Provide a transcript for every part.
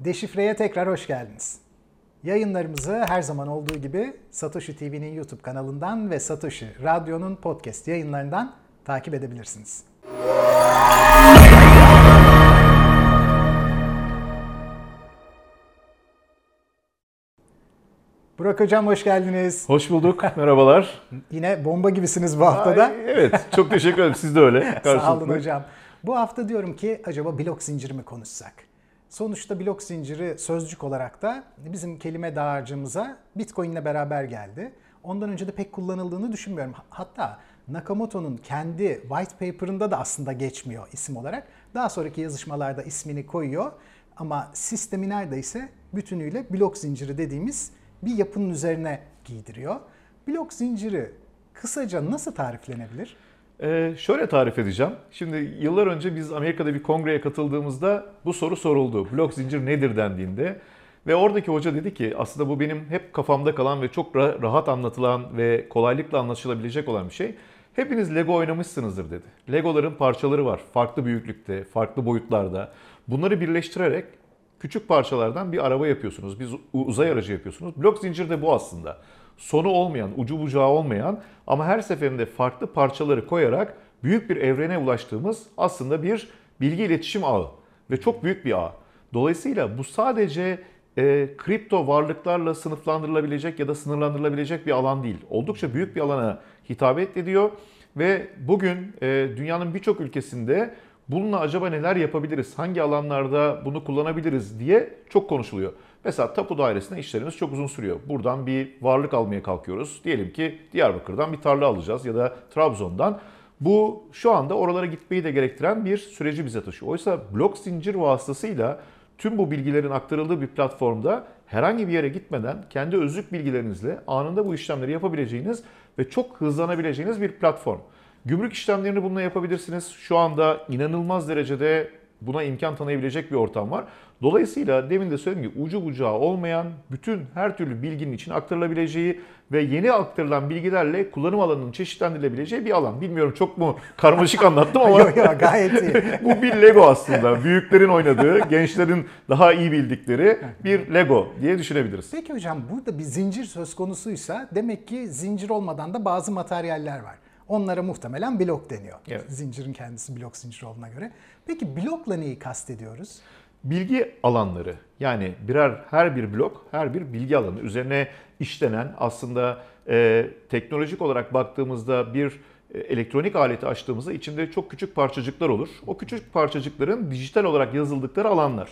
Deşifre'ye tekrar hoş geldiniz. Yayınlarımızı her zaman olduğu gibi Satoshi TV'nin YouTube kanalından ve Satoshi Radyo'nun podcast yayınlarından takip edebilirsiniz. Burak Hocam hoş geldiniz. Hoş bulduk. Merhabalar. Yine bomba gibisiniz bu haftada. Ay, evet. Çok teşekkür ederim. Siz de öyle. Sağ olun hocam. Bu hafta diyorum ki acaba blok zinciri mi konuşsak? Sonuçta blok zinciri sözcük olarak da bizim kelime dağarcığımıza Bitcoin ile beraber geldi. Ondan önce de pek kullanıldığını düşünmüyorum. Hatta Nakamoto'nun kendi white paper'ında da aslında geçmiyor isim olarak. Daha sonraki yazışmalarda ismini koyuyor. Ama sistemi neredeyse bütünüyle blok zinciri dediğimiz bir yapının üzerine giydiriyor. Blok zinciri kısaca nasıl tariflenebilir? Ee, şöyle tarif edeceğim. Şimdi yıllar önce biz Amerika'da bir kongreye katıldığımızda bu soru soruldu. Blok zincir nedir dendiğinde. Ve oradaki hoca dedi ki aslında bu benim hep kafamda kalan ve çok ra- rahat anlatılan ve kolaylıkla anlaşılabilecek olan bir şey. Hepiniz Lego oynamışsınızdır dedi. Legoların parçaları var. Farklı büyüklükte, farklı boyutlarda. Bunları birleştirerek küçük parçalardan bir araba yapıyorsunuz. Bir uzay aracı yapıyorsunuz. Blok zincir de bu aslında. Sonu olmayan, ucu bucağı olmayan ama her seferinde farklı parçaları koyarak büyük bir evrene ulaştığımız aslında bir bilgi iletişim ağı ve çok büyük bir ağ. Dolayısıyla bu sadece e, kripto varlıklarla sınıflandırılabilecek ya da sınırlandırılabilecek bir alan değil. Oldukça büyük bir alana hitap ediyor ve bugün e, dünyanın birçok ülkesinde bununla acaba neler yapabiliriz, hangi alanlarda bunu kullanabiliriz diye çok konuşuluyor. Mesela tapu dairesinde işlerimiz çok uzun sürüyor. Buradan bir varlık almaya kalkıyoruz. Diyelim ki Diyarbakır'dan bir tarla alacağız ya da Trabzon'dan. Bu şu anda oralara gitmeyi de gerektiren bir süreci bize taşıyor. Oysa blok zincir vasıtasıyla tüm bu bilgilerin aktarıldığı bir platformda herhangi bir yere gitmeden kendi özlük bilgilerinizle anında bu işlemleri yapabileceğiniz ve çok hızlanabileceğiniz bir platform. Gümrük işlemlerini bununla yapabilirsiniz. Şu anda inanılmaz derecede buna imkan tanıyabilecek bir ortam var. Dolayısıyla demin de söyledim ki ucu bucağı olmayan bütün her türlü bilginin için aktarılabileceği ve yeni aktarılan bilgilerle kullanım alanının çeşitlendirilebileceği bir alan. Bilmiyorum çok mu karmaşık anlattım ama Yok yok gayet iyi. bu bir Lego aslında. Büyüklerin oynadığı, gençlerin daha iyi bildikleri bir Lego diye düşünebiliriz. Peki hocam burada bir zincir söz konusuysa demek ki zincir olmadan da bazı materyaller var. Onlara muhtemelen blok deniyor. Evet. Zincirin kendisi blok zincir olduğuna göre. Peki blokla neyi kastediyoruz? Bilgi alanları yani birer her bir blok her bir bilgi alanı üzerine işlenen aslında e, teknolojik olarak baktığımızda bir e, elektronik aleti açtığımızda içinde çok küçük parçacıklar olur. O küçük parçacıkların dijital olarak yazıldıkları alanlar.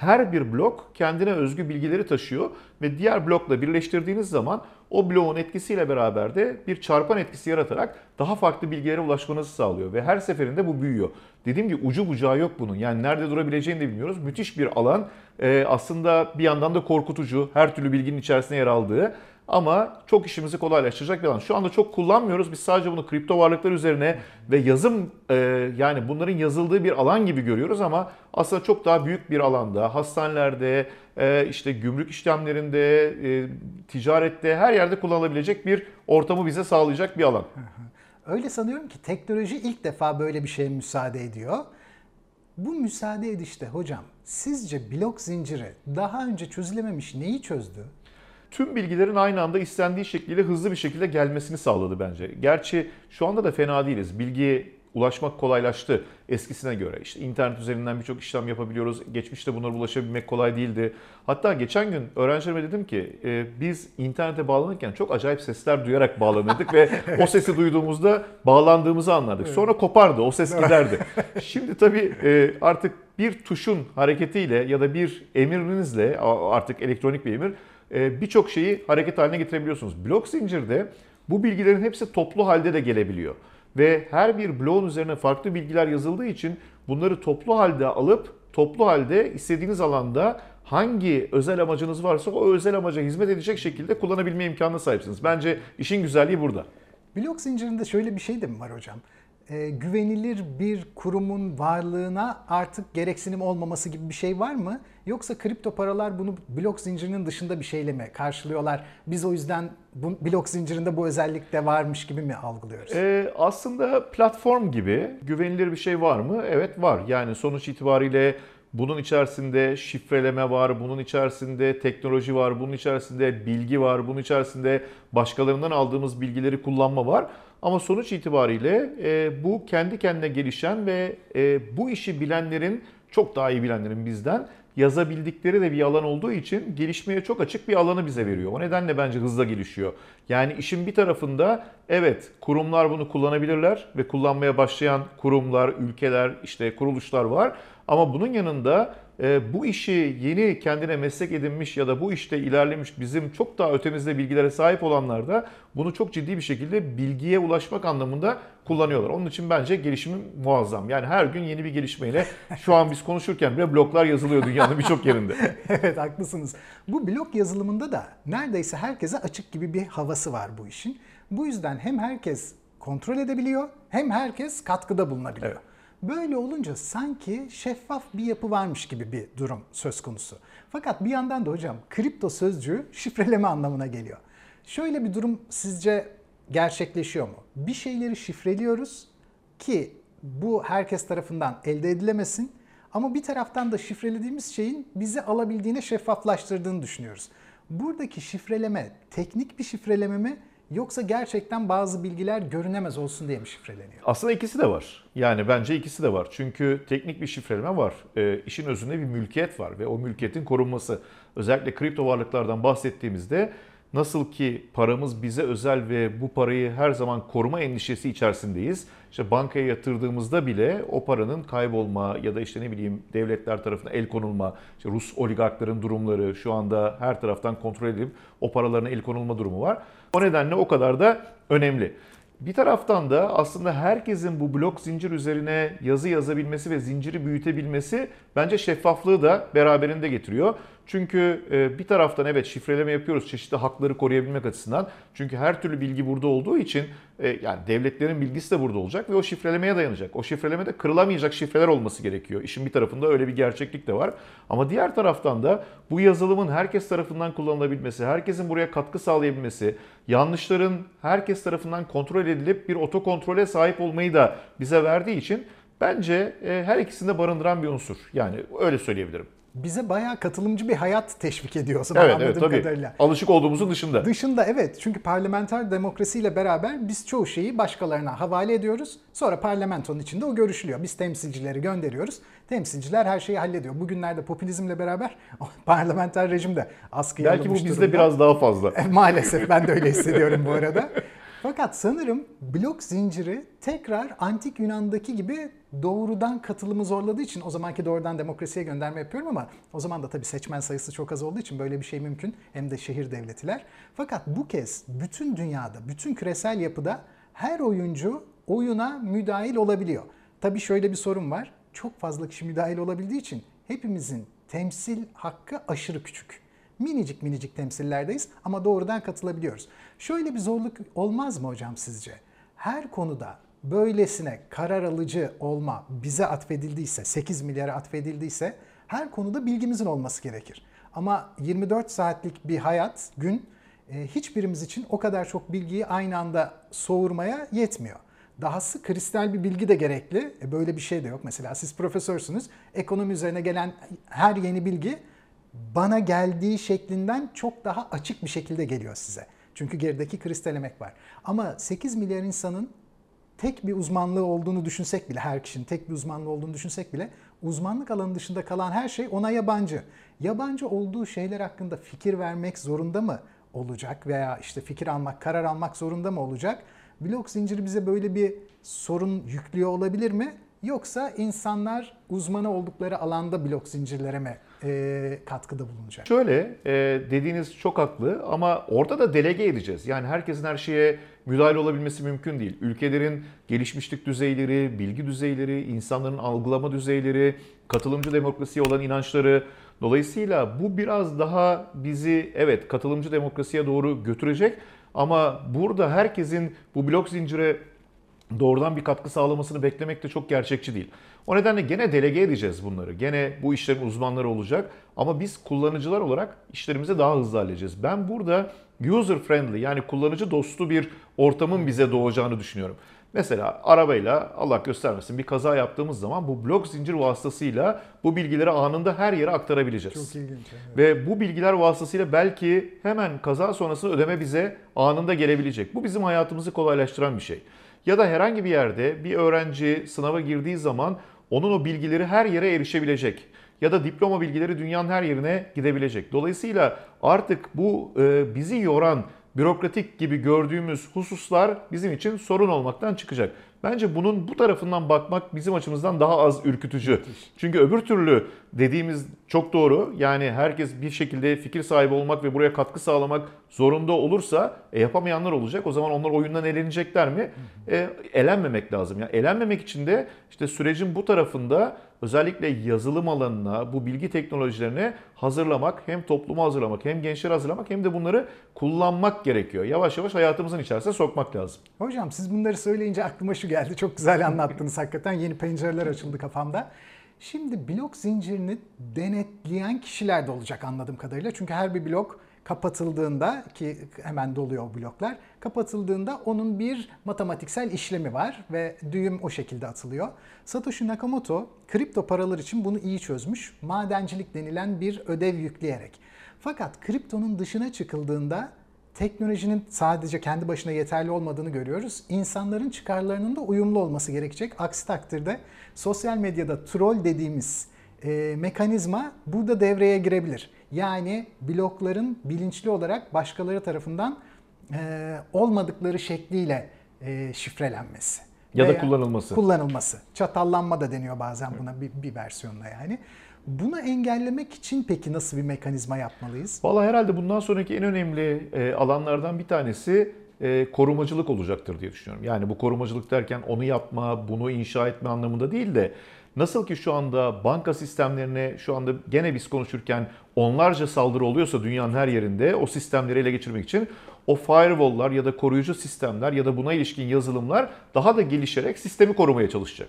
Her bir blok kendine özgü bilgileri taşıyor ve diğer blokla birleştirdiğiniz zaman o bloğun etkisiyle beraber de bir çarpan etkisi yaratarak daha farklı bilgilere ulaşmanızı sağlıyor ve her seferinde bu büyüyor. Dediğim gibi ucu bucağı yok bunun. Yani nerede durabileceğini de bilmiyoruz. Müthiş bir alan. Ee, aslında bir yandan da korkutucu. Her türlü bilginin içerisine yer aldığı. Ama çok işimizi kolaylaştıracak bir alan. Şu anda çok kullanmıyoruz. Biz sadece bunu kripto varlıklar üzerine ve yazım e, yani bunların yazıldığı bir alan gibi görüyoruz ama aslında çok daha büyük bir alanda, hastanelerde, e, işte gümrük işlemlerinde, e, ticarette her yerde kullanılabilecek bir ortamı bize sağlayacak bir alan. Öyle sanıyorum ki teknoloji ilk defa böyle bir şeye müsaade ediyor. Bu müsaade edişte hocam sizce blok zinciri daha önce çözülememiş neyi çözdü? Tüm bilgilerin aynı anda istendiği şekliyle hızlı bir şekilde gelmesini sağladı bence. Gerçi şu anda da fena değiliz. Bilgiye ulaşmak kolaylaştı eskisine göre. İşte internet üzerinden birçok işlem yapabiliyoruz. Geçmişte bunlara ulaşabilmek kolay değildi. Hatta geçen gün öğrencilerime dedim ki e, biz internete bağlanırken çok acayip sesler duyarak bağlanırdık ve o sesi duyduğumuzda bağlandığımızı anlardık. Sonra kopardı, o ses giderdi. Şimdi tabii e, artık bir tuşun hareketiyle ya da bir emirinizle artık elektronik bir emir birçok şeyi hareket haline getirebiliyorsunuz. Blok zincirde bu bilgilerin hepsi toplu halde de gelebiliyor. Ve her bir bloğun üzerine farklı bilgiler yazıldığı için bunları toplu halde alıp toplu halde istediğiniz alanda hangi özel amacınız varsa o özel amaca hizmet edecek şekilde kullanabilme imkanına sahipsiniz. Bence işin güzelliği burada. Blok zincirinde şöyle bir şey de mi var hocam? Ee, güvenilir bir kurumun varlığına artık gereksinim olmaması gibi bir şey var mı? Yoksa kripto paralar bunu blok zincirinin dışında bir şeyle mi karşılıyorlar? Biz o yüzden bu blok zincirinde bu özellik de varmış gibi mi algılıyoruz? Ee, aslında platform gibi güvenilir bir şey var mı? Evet var. Yani sonuç itibariyle Bunun içerisinde şifreleme var, bunun içerisinde teknoloji var, bunun içerisinde bilgi var, bunun içerisinde başkalarından aldığımız bilgileri kullanma var. Ama sonuç itibariyle e, bu kendi kendine gelişen ve e, bu işi bilenlerin, çok daha iyi bilenlerin bizden yazabildikleri de bir alan olduğu için gelişmeye çok açık bir alanı bize veriyor. O nedenle bence hızla gelişiyor. Yani işin bir tarafında evet kurumlar bunu kullanabilirler ve kullanmaya başlayan kurumlar, ülkeler, işte kuruluşlar var. Ama bunun yanında e, bu işi yeni kendine meslek edinmiş ya da bu işte ilerlemiş bizim çok daha ötemizde bilgilere sahip olanlar da bunu çok ciddi bir şekilde bilgiye ulaşmak anlamında kullanıyorlar. Onun için bence gelişimi muazzam. Yani her gün yeni bir gelişmeyle şu an biz konuşurken bile bloklar yazılıyor dünyanın birçok yerinde. evet haklısınız. Bu blok yazılımında da neredeyse herkese açık gibi bir havası var bu işin. Bu yüzden hem herkes kontrol edebiliyor hem herkes katkıda bulunabiliyor. Evet. Böyle olunca sanki şeffaf bir yapı varmış gibi bir durum söz konusu. Fakat bir yandan da hocam kripto sözcüğü şifreleme anlamına geliyor. Şöyle bir durum sizce gerçekleşiyor mu? Bir şeyleri şifreliyoruz ki bu herkes tarafından elde edilemesin ama bir taraftan da şifrelediğimiz şeyin bizi alabildiğine şeffaflaştırdığını düşünüyoruz. Buradaki şifreleme teknik bir şifreleme mi Yoksa gerçekten bazı bilgiler görünemez olsun diye mi şifreleniyor? Aslında ikisi de var. Yani bence ikisi de var. Çünkü teknik bir şifreleme var. E, işin özünde bir mülkiyet var ve o mülkiyetin korunması. Özellikle kripto varlıklardan bahsettiğimizde nasıl ki paramız bize özel ve bu parayı her zaman koruma endişesi içerisindeyiz. İşte bankaya yatırdığımızda bile o paranın kaybolma ya da işte ne bileyim devletler tarafından el konulma, işte Rus oligarkların durumları şu anda her taraftan kontrol edilip o paralarına el konulma durumu var. O nedenle o kadar da önemli. Bir taraftan da aslında herkesin bu blok zincir üzerine yazı yazabilmesi ve zinciri büyütebilmesi bence şeffaflığı da beraberinde getiriyor. Çünkü e, bir taraftan evet şifreleme yapıyoruz çeşitli hakları koruyabilmek açısından. Çünkü her türlü bilgi burada olduğu için e, yani devletlerin bilgisi de burada olacak ve o şifrelemeye dayanacak. O şifrelemede kırılamayacak şifreler olması gerekiyor. İşin bir tarafında öyle bir gerçeklik de var. Ama diğer taraftan da bu yazılımın herkes tarafından kullanılabilmesi, herkesin buraya katkı sağlayabilmesi, yanlışların herkes tarafından kontrol edilip bir otokontrole sahip olmayı da bize verdiği için bence e, her ikisini de barındıran bir unsur. Yani öyle söyleyebilirim bize bayağı katılımcı bir hayat teşvik ediyor o zaman evet, anladığım evet, tabii. kadarıyla. Alışık olduğumuzun dışında. Dışında evet çünkü parlamenter demokrasiyle beraber biz çoğu şeyi başkalarına havale ediyoruz. Sonra parlamentonun içinde o görüşülüyor. Biz temsilcileri gönderiyoruz. Temsilciler her şeyi hallediyor. Bugünlerde popülizmle beraber parlamenter rejim de askıya Belki bu bizde durumda. biraz daha fazla. Maalesef ben de öyle hissediyorum bu arada. Fakat sanırım blok zinciri tekrar antik Yunan'daki gibi doğrudan katılımı zorladığı için o zamanki doğrudan demokrasiye gönderme yapıyorum ama o zaman da tabii seçmen sayısı çok az olduğu için böyle bir şey mümkün. Hem de şehir devletiler. Fakat bu kez bütün dünyada, bütün küresel yapıda her oyuncu oyuna müdahil olabiliyor. Tabii şöyle bir sorun var. Çok fazla kişi müdahil olabildiği için hepimizin temsil hakkı aşırı küçük minicik minicik temsillerdeyiz ama doğrudan katılabiliyoruz. Şöyle bir zorluk olmaz mı hocam sizce? Her konuda böylesine karar alıcı olma bize atfedildiyse, 8 milyara atfedildiyse her konuda bilgimizin olması gerekir. Ama 24 saatlik bir hayat, gün e, hiçbirimiz için o kadar çok bilgiyi aynı anda soğurmaya yetmiyor. Dahası kristal bir bilgi de gerekli. E böyle bir şey de yok. Mesela siz profesörsünüz. Ekonomi üzerine gelen her yeni bilgi bana geldiği şeklinden çok daha açık bir şekilde geliyor size. Çünkü gerideki kristal emek var. Ama 8 milyar insanın tek bir uzmanlığı olduğunu düşünsek bile, her kişinin tek bir uzmanlığı olduğunu düşünsek bile uzmanlık alanı dışında kalan her şey ona yabancı. Yabancı olduğu şeyler hakkında fikir vermek zorunda mı olacak veya işte fikir almak, karar almak zorunda mı olacak? Blok zinciri bize böyle bir sorun yüklüyor olabilir mi? Yoksa insanlar uzmanı oldukları alanda blok zincirlere mi e, katkıda bulunacak? Şöyle e, dediğiniz çok haklı ama orada da delege edeceğiz. Yani herkesin her şeye müdahale olabilmesi mümkün değil. Ülkelerin gelişmişlik düzeyleri, bilgi düzeyleri, insanların algılama düzeyleri, katılımcı demokrasiye olan inançları. Dolayısıyla bu biraz daha bizi evet katılımcı demokrasiye doğru götürecek ama burada herkesin bu blok zincire doğrudan bir katkı sağlamasını beklemek de çok gerçekçi değil. O nedenle gene delege edeceğiz bunları. Gene bu işlerin uzmanları olacak ama biz kullanıcılar olarak işlerimizi daha hızlı halledeceğiz. Ben burada user friendly yani kullanıcı dostu bir ortamın bize doğacağını düşünüyorum. Mesela arabayla Allah göstermesin bir kaza yaptığımız zaman bu blok zincir vasıtasıyla bu bilgileri anında her yere aktarabileceğiz. Çok ilginç. evet. Ve bu bilgiler vasıtasıyla belki hemen kaza sonrası ödeme bize anında gelebilecek. Bu bizim hayatımızı kolaylaştıran bir şey. Ya da herhangi bir yerde bir öğrenci sınava girdiği zaman onun o bilgileri her yere erişebilecek. Ya da diploma bilgileri dünyanın her yerine gidebilecek. Dolayısıyla artık bu e, bizi yoran bürokratik gibi gördüğümüz hususlar bizim için sorun olmaktan çıkacak. Bence bunun bu tarafından bakmak bizim açımızdan daha az ürkütücü. Çünkü öbür türlü dediğimiz çok doğru. Yani herkes bir şekilde fikir sahibi olmak ve buraya katkı sağlamak zorunda olursa e, yapamayanlar olacak. O zaman onlar oyundan elenecekler mi? E, elenmemek lazım. Yani elenmemek için de işte sürecin bu tarafında özellikle yazılım alanına, bu bilgi teknolojilerine hazırlamak, hem toplumu hazırlamak, hem gençleri hazırlamak, hem de bunları kullanmak gerekiyor. Yavaş yavaş hayatımızın içerisine sokmak lazım. Hocam siz bunları söyleyince aklıma şu geldi. Çok güzel anlattınız hakikaten. Yeni pencereler açıldı kafamda. Şimdi blok zincirini denetleyen kişiler de olacak anladığım kadarıyla. Çünkü her bir blok kapatıldığında ki hemen doluyor bloklar. Kapatıldığında onun bir matematiksel işlemi var ve düğüm o şekilde atılıyor. Satoshi Nakamoto kripto paralar için bunu iyi çözmüş. Madencilik denilen bir ödev yükleyerek. Fakat kriptonun dışına çıkıldığında teknolojinin sadece kendi başına yeterli olmadığını görüyoruz. İnsanların çıkarlarının da uyumlu olması gerekecek. Aksi takdirde sosyal medyada troll dediğimiz e, mekanizma burada devreye girebilir. Yani blokların bilinçli olarak başkaları tarafından e, olmadıkları şekliyle e, şifrelenmesi. Ya da kullanılması. Kullanılması. Çatallanma da deniyor bazen buna bir, bir versiyonla yani. Bunu engellemek için peki nasıl bir mekanizma yapmalıyız? Valla herhalde bundan sonraki en önemli e, alanlardan bir tanesi e, korumacılık olacaktır diye düşünüyorum. Yani bu korumacılık derken onu yapma, bunu inşa etme anlamında değil de nasıl ki şu anda banka sistemlerine şu anda gene biz konuşurken onlarca saldırı oluyorsa dünyanın her yerinde o sistemleri ele geçirmek için o firewall'lar ya da koruyucu sistemler ya da buna ilişkin yazılımlar daha da gelişerek sistemi korumaya çalışacak.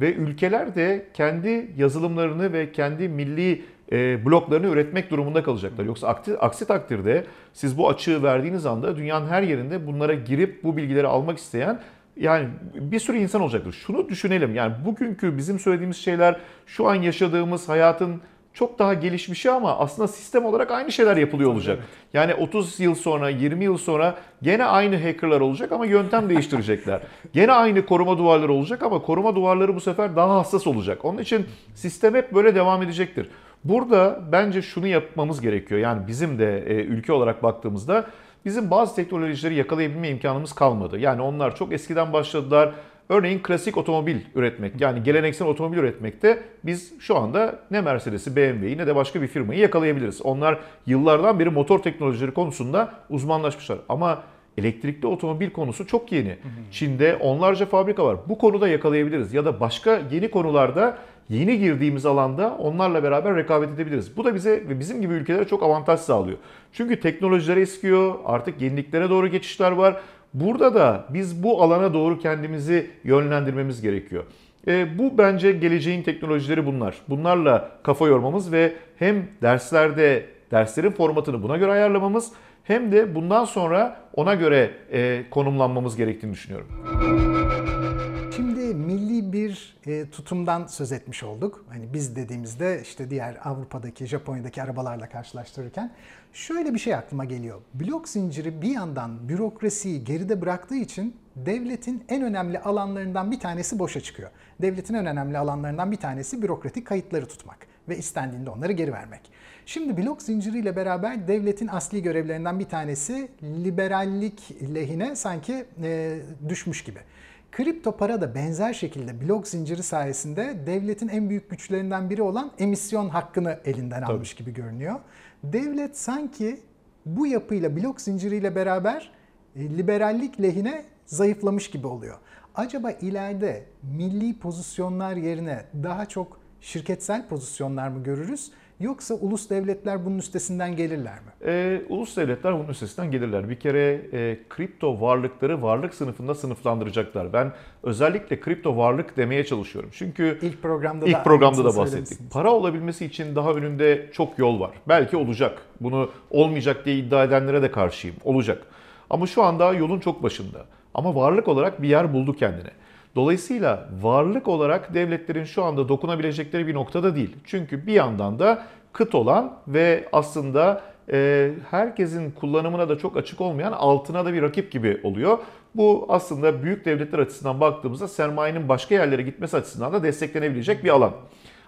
Ve ülkeler de kendi yazılımlarını ve kendi milli e, bloklarını üretmek durumunda kalacaklar. Yoksa aksi, aksi takdirde siz bu açığı verdiğiniz anda dünyanın her yerinde bunlara girip bu bilgileri almak isteyen yani bir sürü insan olacaktır. Şunu düşünelim yani bugünkü bizim söylediğimiz şeyler şu an yaşadığımız hayatın çok daha gelişmişi ama aslında sistem olarak aynı şeyler yapılıyor olacak. Yani 30 yıl sonra, 20 yıl sonra gene aynı hackerlar olacak ama yöntem değiştirecekler. gene aynı koruma duvarları olacak ama koruma duvarları bu sefer daha hassas olacak. Onun için sistem hep böyle devam edecektir. Burada bence şunu yapmamız gerekiyor. Yani bizim de e, ülke olarak baktığımızda bizim bazı teknolojileri yakalayabilme imkanımız kalmadı. Yani onlar çok eskiden başladılar. Örneğin klasik otomobil üretmek yani geleneksel otomobil üretmekte biz şu anda ne Mercedes'i, BMW'yi ne de başka bir firmayı yakalayabiliriz. Onlar yıllardan beri motor teknolojileri konusunda uzmanlaşmışlar. Ama elektrikli otomobil konusu çok yeni. Çin'de onlarca fabrika var. Bu konuda yakalayabiliriz ya da başka yeni konularda yeni girdiğimiz alanda onlarla beraber rekabet edebiliriz. Bu da bize ve bizim gibi ülkelere çok avantaj sağlıyor. Çünkü teknolojiler eskiyor, artık yeniliklere doğru geçişler var. Burada da biz bu alana doğru kendimizi yönlendirmemiz gerekiyor. E, bu bence geleceğin teknolojileri bunlar. Bunlarla kafa yormamız ve hem derslerde derslerin formatını buna göre ayarlamamız hem de bundan sonra ona göre e, konumlanmamız gerektiğini düşünüyorum. Bir e, tutumdan söz etmiş olduk. Hani biz dediğimizde işte diğer Avrupa'daki, Japonya'daki arabalarla karşılaştırırken şöyle bir şey aklıma geliyor. Blok zinciri bir yandan bürokrasiyi geride bıraktığı için devletin en önemli alanlarından bir tanesi boşa çıkıyor. Devletin en önemli alanlarından bir tanesi bürokratik kayıtları tutmak ve istendiğinde onları geri vermek. Şimdi blok zinciriyle beraber devletin asli görevlerinden bir tanesi liberallik lehine sanki e, düşmüş gibi. Kripto para da benzer şekilde blok zinciri sayesinde devletin en büyük güçlerinden biri olan emisyon hakkını elinden almış gibi görünüyor. Devlet sanki bu yapıyla blok zinciriyle beraber e, liberallik lehine zayıflamış gibi oluyor. Acaba ileride milli pozisyonlar yerine daha çok şirketsel pozisyonlar mı görürüz? Yoksa ulus devletler bunun üstesinden gelirler mi? E, ulus devletler bunun üstesinden gelirler. Bir kere e, kripto varlıkları varlık sınıfında sınıflandıracaklar. Ben özellikle kripto varlık demeye çalışıyorum. Çünkü İlk programda ilk da programda da bahsettik. Para olabilmesi için daha önünde çok yol var. Belki olacak. Bunu olmayacak diye iddia edenlere de karşıyım. Olacak. Ama şu anda yolun çok başında. Ama varlık olarak bir yer buldu kendine. Dolayısıyla varlık olarak devletlerin şu anda dokunabilecekleri bir noktada değil. Çünkü bir yandan da kıt olan ve aslında e, herkesin kullanımına da çok açık olmayan altına da bir rakip gibi oluyor. Bu aslında büyük devletler açısından baktığımızda sermayenin başka yerlere gitmesi açısından da desteklenebilecek bir alan.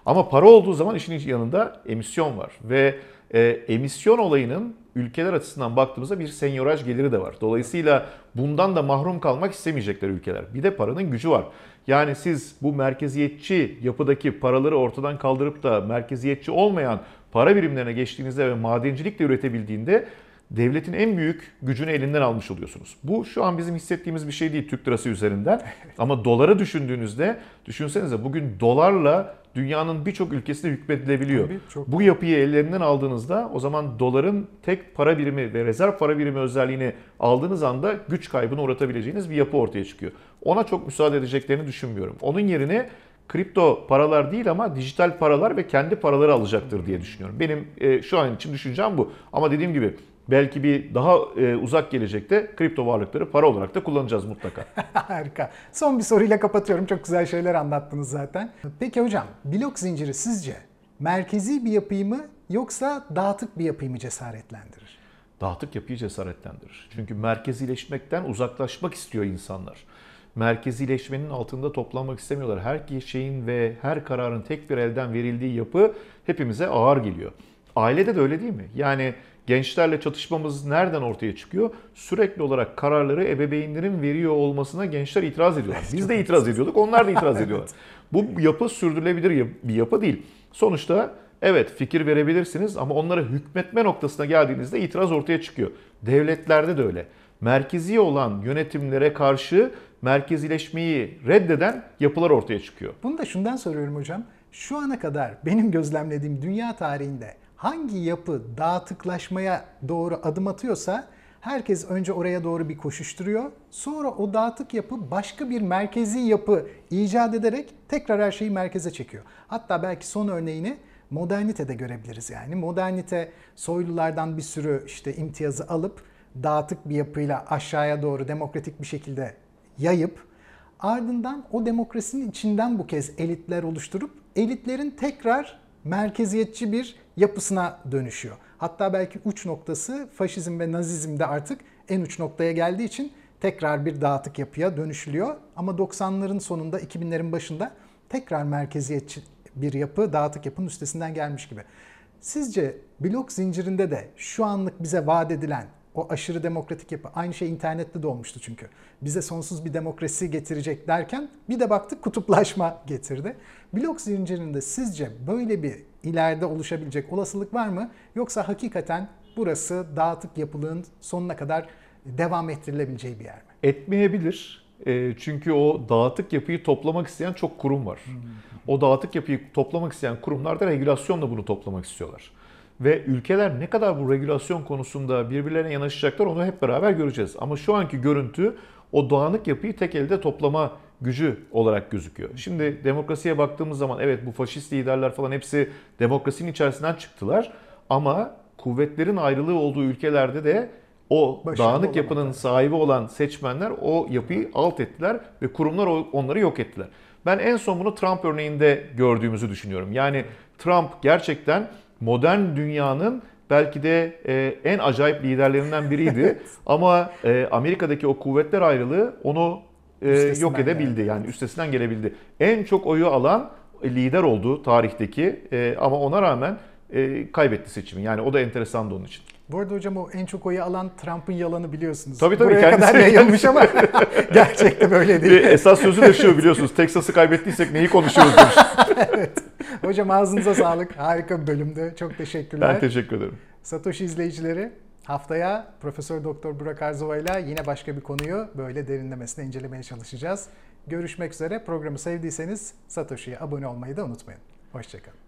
Ama para olduğu zaman işin yanında emisyon var ve e, emisyon olayının ülkeler açısından baktığımızda bir senyoraj geliri de var. Dolayısıyla bundan da mahrum kalmak istemeyecekler ülkeler. Bir de paranın gücü var. Yani siz bu merkeziyetçi yapıdaki paraları ortadan kaldırıp da merkeziyetçi olmayan para birimlerine geçtiğinizde ve madencilikle üretebildiğinde devletin en büyük gücünü elinden almış oluyorsunuz. Bu şu an bizim hissettiğimiz bir şey değil Türk lirası üzerinden. Ama dolara düşündüğünüzde düşünsenize bugün dolarla dünyanın birçok ülkesinde hükmedilebiliyor. Tabii, çok. Bu yapıyı ellerinden aldığınızda o zaman doların tek para birimi ve rezerv para birimi özelliğini aldığınız anda güç kaybına uğratabileceğiniz bir yapı ortaya çıkıyor. Ona çok müsaade edeceklerini düşünmüyorum. Onun yerine kripto paralar değil ama dijital paralar ve kendi paraları alacaktır diye düşünüyorum. Benim e, şu an için düşüncem bu. Ama dediğim gibi belki bir daha e, uzak gelecekte kripto varlıkları para olarak da kullanacağız mutlaka. Harika. Son bir soruyla kapatıyorum. Çok güzel şeyler anlattınız zaten. Peki hocam, blok zinciri sizce merkezi bir yapıyı mı yoksa dağıtık bir yapıyı mı cesaretlendirir? Dağıtık yapıyı cesaretlendirir. Çünkü merkezileşmekten uzaklaşmak istiyor insanlar. Merkezileşmenin altında toplanmak istemiyorlar. Her şeyin ve her kararın tek bir elden verildiği yapı hepimize ağır geliyor. Ailede de öyle değil mi? Yani gençlerle çatışmamız nereden ortaya çıkıyor? Sürekli olarak kararları ebeveynlerin veriyor olmasına gençler itiraz ediyorlar. Biz de itiraz ediyorduk, onlar da itiraz ediyorlar. Bu yapı sürdürülebilir bir yapı değil. Sonuçta evet fikir verebilirsiniz ama onlara hükmetme noktasına geldiğinizde itiraz ortaya çıkıyor. Devletlerde de öyle. Merkezi olan yönetimlere karşı merkezileşmeyi reddeden yapılar ortaya çıkıyor. Bunu da şundan soruyorum hocam. Şu ana kadar benim gözlemlediğim dünya tarihinde hangi yapı dağıtıklaşmaya doğru adım atıyorsa herkes önce oraya doğru bir koşuşturuyor. Sonra o dağıtık yapı başka bir merkezi yapı icat ederek tekrar her şeyi merkeze çekiyor. Hatta belki son örneğini modernitede görebiliriz yani. Modernite soylulardan bir sürü işte imtiyazı alıp dağıtık bir yapıyla aşağıya doğru demokratik bir şekilde yayıp ardından o demokrasinin içinden bu kez elitler oluşturup elitlerin tekrar merkeziyetçi bir yapısına dönüşüyor. Hatta belki uç noktası faşizm ve nazizmde artık en uç noktaya geldiği için tekrar bir dağıtık yapıya dönüşülüyor. Ama 90'ların sonunda 2000'lerin başında tekrar merkeziyetçi bir yapı dağıtık yapının üstesinden gelmiş gibi. Sizce blok zincirinde de şu anlık bize vaat edilen o aşırı demokratik yapı aynı şey internette de olmuştu çünkü. Bize sonsuz bir demokrasi getirecek derken bir de baktık kutuplaşma getirdi. Blok zincirinde sizce böyle bir ileride oluşabilecek olasılık var mı? Yoksa hakikaten burası dağıtık yapılığın sonuna kadar devam ettirilebileceği bir yer mi? Etmeyebilir. E, çünkü o dağıtık yapıyı toplamak isteyen çok kurum var. O dağıtık yapıyı toplamak isteyen kurumlar da regülasyonla bunu toplamak istiyorlar. Ve ülkeler ne kadar bu regülasyon konusunda birbirlerine yanaşacaklar onu hep beraber göreceğiz. Ama şu anki görüntü o dağınık yapıyı tek elde toplama gücü olarak gözüküyor. Şimdi demokrasiye baktığımız zaman evet bu faşist liderler falan hepsi demokrasinin içerisinden çıktılar. Ama kuvvetlerin ayrılığı olduğu ülkelerde de o Başarılı dağınık yapının olamadılar. sahibi olan seçmenler o yapıyı alt ettiler ve kurumlar onları yok ettiler. Ben en son bunu Trump örneğinde gördüğümüzü düşünüyorum. Yani Trump gerçekten modern dünyanın belki de e, en acayip liderlerinden biriydi. Ama e, Amerika'daki o kuvvetler ayrılığı onu e, yok edebildi. geldi. Yani üstesinden gelebildi. En çok oyu alan lider oldu tarihteki e, ama ona rağmen e, kaybetti seçimi. Yani o da enteresandı onun için. Bu arada hocam o en çok oyu alan Trump'ın yalanı biliyorsunuz. Tabii, tabii, Buraya kendisi- kadar yayılmış ama gerçekte böyle değil. esas sözü de şu biliyorsunuz. Texas'ı kaybettiysek neyi konuşuyoruz demiş. Hocam ağzınıza sağlık. Harika bir bölümdü. Çok teşekkürler. Ben teşekkür ederim. Satoshi izleyicileri Haftaya Profesör Doktor Burak Arzova ile yine başka bir konuyu böyle derinlemesine incelemeye çalışacağız. Görüşmek üzere. Programı sevdiyseniz Satoshi'ye abone olmayı da unutmayın. Hoşçakalın.